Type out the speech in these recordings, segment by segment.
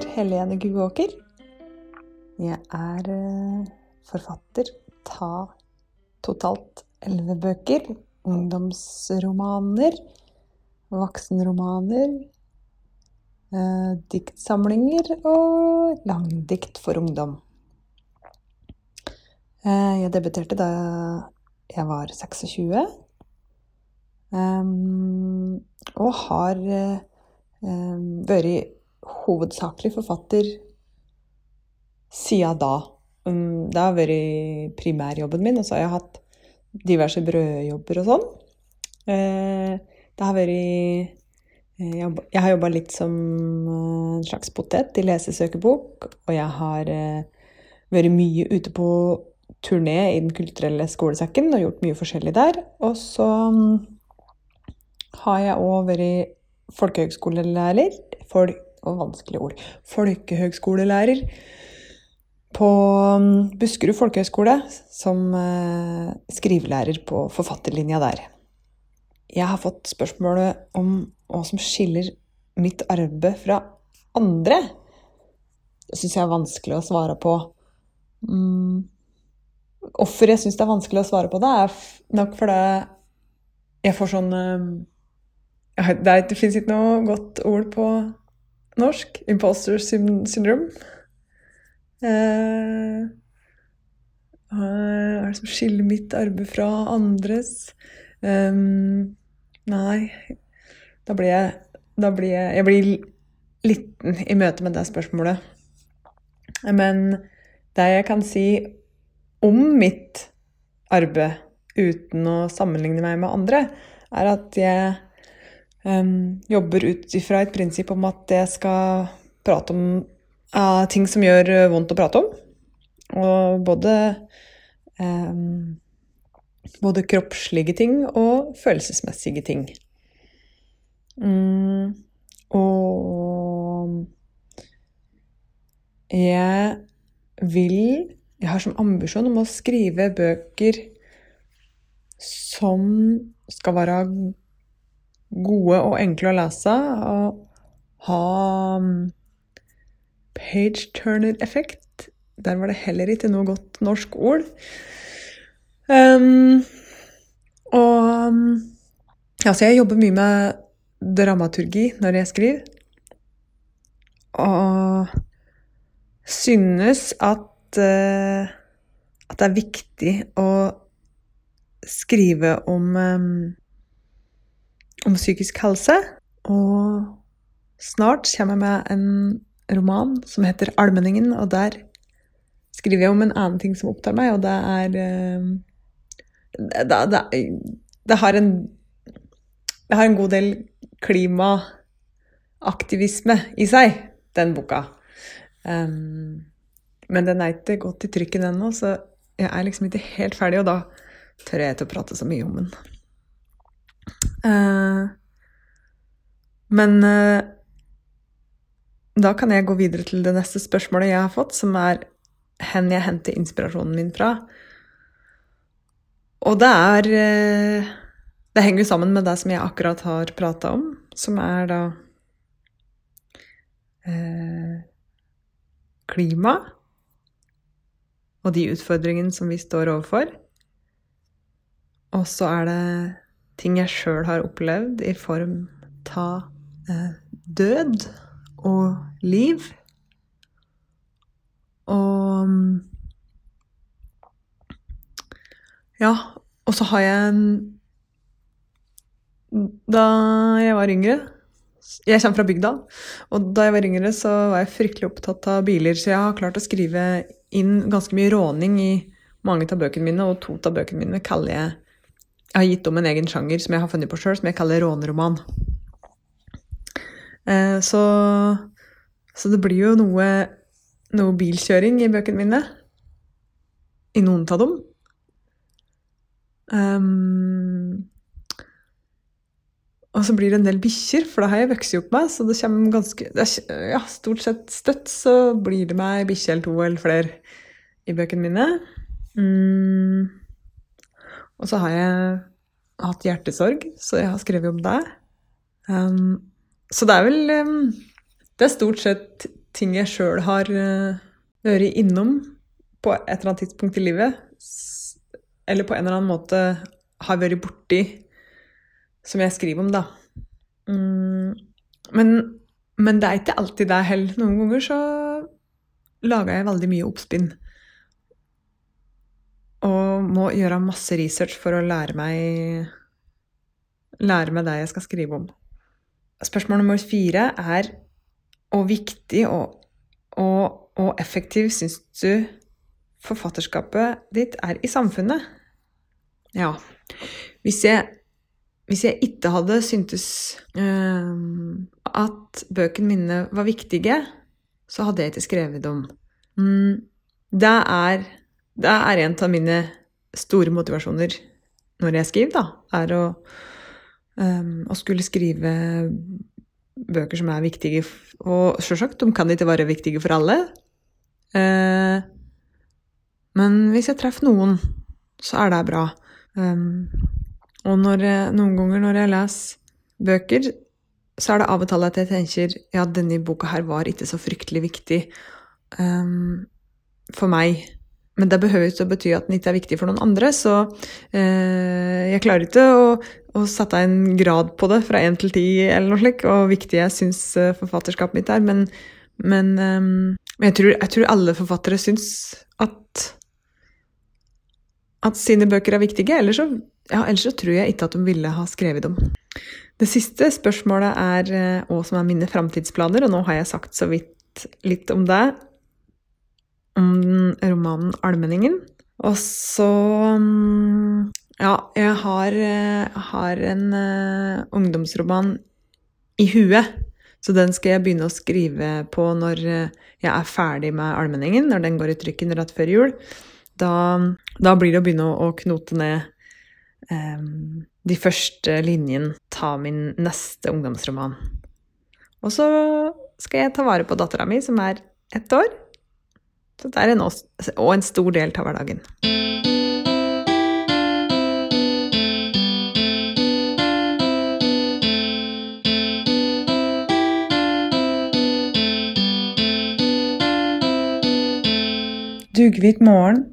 Heter Helene Guåker. Jeg er eh, forfatter. Ta totalt elleve bøker. Ungdomsromaner, voksenromaner, eh, diktsamlinger og langdikt for ungdom. Eh, jeg debuterte da jeg var 26, um, og har um, vært hovedsakelig forfatter siden da. Um, det har vært primærjobben min, og så har jeg hatt diverse brødjobber og sånn. Uh, det har vært Jeg har jobba litt som en slags potet i lesesøkebok, og jeg har vært mye ute på turné i Den kulturelle skolesekken og gjort mye forskjellig der. Og så har jeg òg vært folkehøgskolelærer folk, og vanskelige ord. Folkehøgskolelærer på Buskerud folkehøgskole som eh, skrivelærer på forfatterlinja der. Jeg har fått spørsmålet om hva som skiller mitt arbeid fra andre. Det syns jeg er vanskelig å svare på. Mm. Jeg syns det er vanskelig å svare på det, er nok fordi jeg får sånn eh, Det, det fins ikke noe godt ord på norsk. Imposter syndrome. Eh, hva er det som skiller mitt arbeid fra andres? Um, nei Da blir jeg Da blir jeg Jeg blir liten i møte med det spørsmålet. Men det jeg kan si om mitt arbeid uten å sammenligne meg med andre, er at jeg um, jobber ut ifra et prinsipp om at jeg skal prate om uh, ting som gjør vondt å prate om. Og både um, både kroppslige ting og følelsesmessige ting. Mm, og jeg vil Jeg har som ambisjon om å skrive bøker som skal være gode og enkle å lese, og ha mm, page turner-effekt. Der var det heller ikke noe godt norsk ord. Um, og altså, jeg jobber mye med dramaturgi når jeg skriver. Og synes at, uh, at det er viktig å skrive om, um, om psykisk helse. Og snart kommer jeg med en roman som heter 'Almenningen', og der skriver jeg om en annen ting som opptar meg, og det er Det, det, det, det, har en Det har en god del klimaaktivisme i seg, den boka. Um, men den er ikke gått i trykken ennå, så jeg er liksom ikke helt ferdig, og da tør jeg ikke å prate så mye om den. Uh, men uh, da kan jeg gå videre til det neste spørsmålet jeg har fått, som er hen jeg henter inspirasjonen min fra. Og det er uh, Det henger sammen med det som jeg akkurat har prata om, som er da klima og de utfordringene som vi står overfor. Og så er det ting jeg sjøl har opplevd i form ta eh, død og liv. Og Ja, og så har jeg Da jeg var yngre Jeg kommer fra bygda, og da jeg var yngre, så var jeg fryktelig opptatt av biler, så jeg har klart å skrive inn ganske mye råning i mange av bøkene mine, og to av bøkene mine kaller jeg Jeg har gitt om en egen sjanger som jeg har funnet på sjøl, som jeg kaller råneroman. Eh, så, så det blir jo noe, noe bilkjøring i bøkene mine. I noen av dem. Um, og så blir det en del bikkjer, for det har jeg vokst opp med. Så det kommer ganske Ja, stort sett støtt så blir det meg bikkje eller to eller flere i bøkene mine. Mm. Og så har jeg hatt hjertesorg, så jeg har skrevet om det. Um, så det er vel um, Det er stort sett ting jeg sjøl har uh, vært innom på et eller annet tidspunkt i livet. Eller på en eller annen måte har vært borti, som jeg skriver om, da. Um, men, men, det er ikke alltid det heller. Noen ganger så lager jeg veldig mye oppspinn. Og må gjøre masse research for å lære meg lære meg det jeg skal skrive om. Spørsmål nummer fire er hvor viktig og, og, og effektiv syns du forfatterskapet ditt er i samfunnet? Ja, hvis jeg, hvis jeg ikke hadde syntes øh, at bøkene mine var viktige, så hadde jeg ikke skrevet dem. Mm, det, er, det er en av mine store motivasjoner når jeg skriver, da, er å, um, å skulle skrive bøker som er viktige. Og sjølsagt, de kan ikke være viktige for alle. Uh, men hvis jeg treffer noen, så er det bra. Um, og når noen ganger når jeg leser bøker, så er det av og til at jeg tenker ja, denne boka her var ikke så fryktelig viktig um, for meg. Men det behøver ikke å bety at den ikke er viktig for noen andre, så eh, jeg klarer ikke å, å, sette en grad på det fra én til ti, eller noe slikt, og viktig jeg syns eh, forfatterskapet mitt er. Men, men eh, jeg, tror, jeg, tror, alle forfattere syns at, at sine bøker er viktige. Ellers så, ja, ellers så tror jeg ikke at de ville ha skrevet dem. Det siste spørsmålet er eh, hva som er mine framtidsplaner, og nå har jeg sagt så vidt litt om det. Om romanen 'Almenningen'. Og så mm, Ja, jeg har, eh, har en uh, ungdomsroman i huet. Så den skal jeg begynne å skrive på når jeg er ferdig med 'Almenningen', når den går i trykken rett før jul. Da, da blir det å begynne å, å knote ned um, de første linjene ta min neste ungdomsroman. Og så skal jeg ta vare på dattera mi, som er ett år. Så det er en, og en stor del av hverdagen. Dugghvit morgen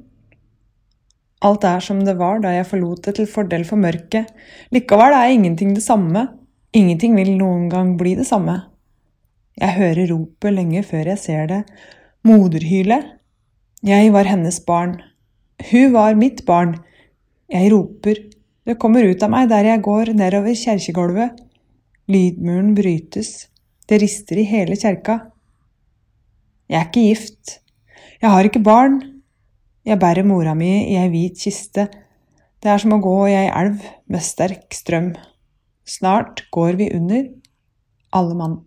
Alt er som det var da jeg forlot det til fordel for mørket. Likevel er ingenting det samme. Ingenting vil noen gang bli det samme. Jeg hører ropet lenge før jeg ser det. Moderhylet. Jeg var hennes barn. Hun var mitt barn. Jeg roper. Det kommer ut av meg der jeg går nedover kjerkegulvet. Lydmuren brytes. Det rister i hele kjerka. Jeg er ikke gift. Jeg har ikke barn. Jeg bærer mora mi i ei hvit kiste. Det er som å gå i ei elv med sterk strøm. Snart går vi under, alle mann.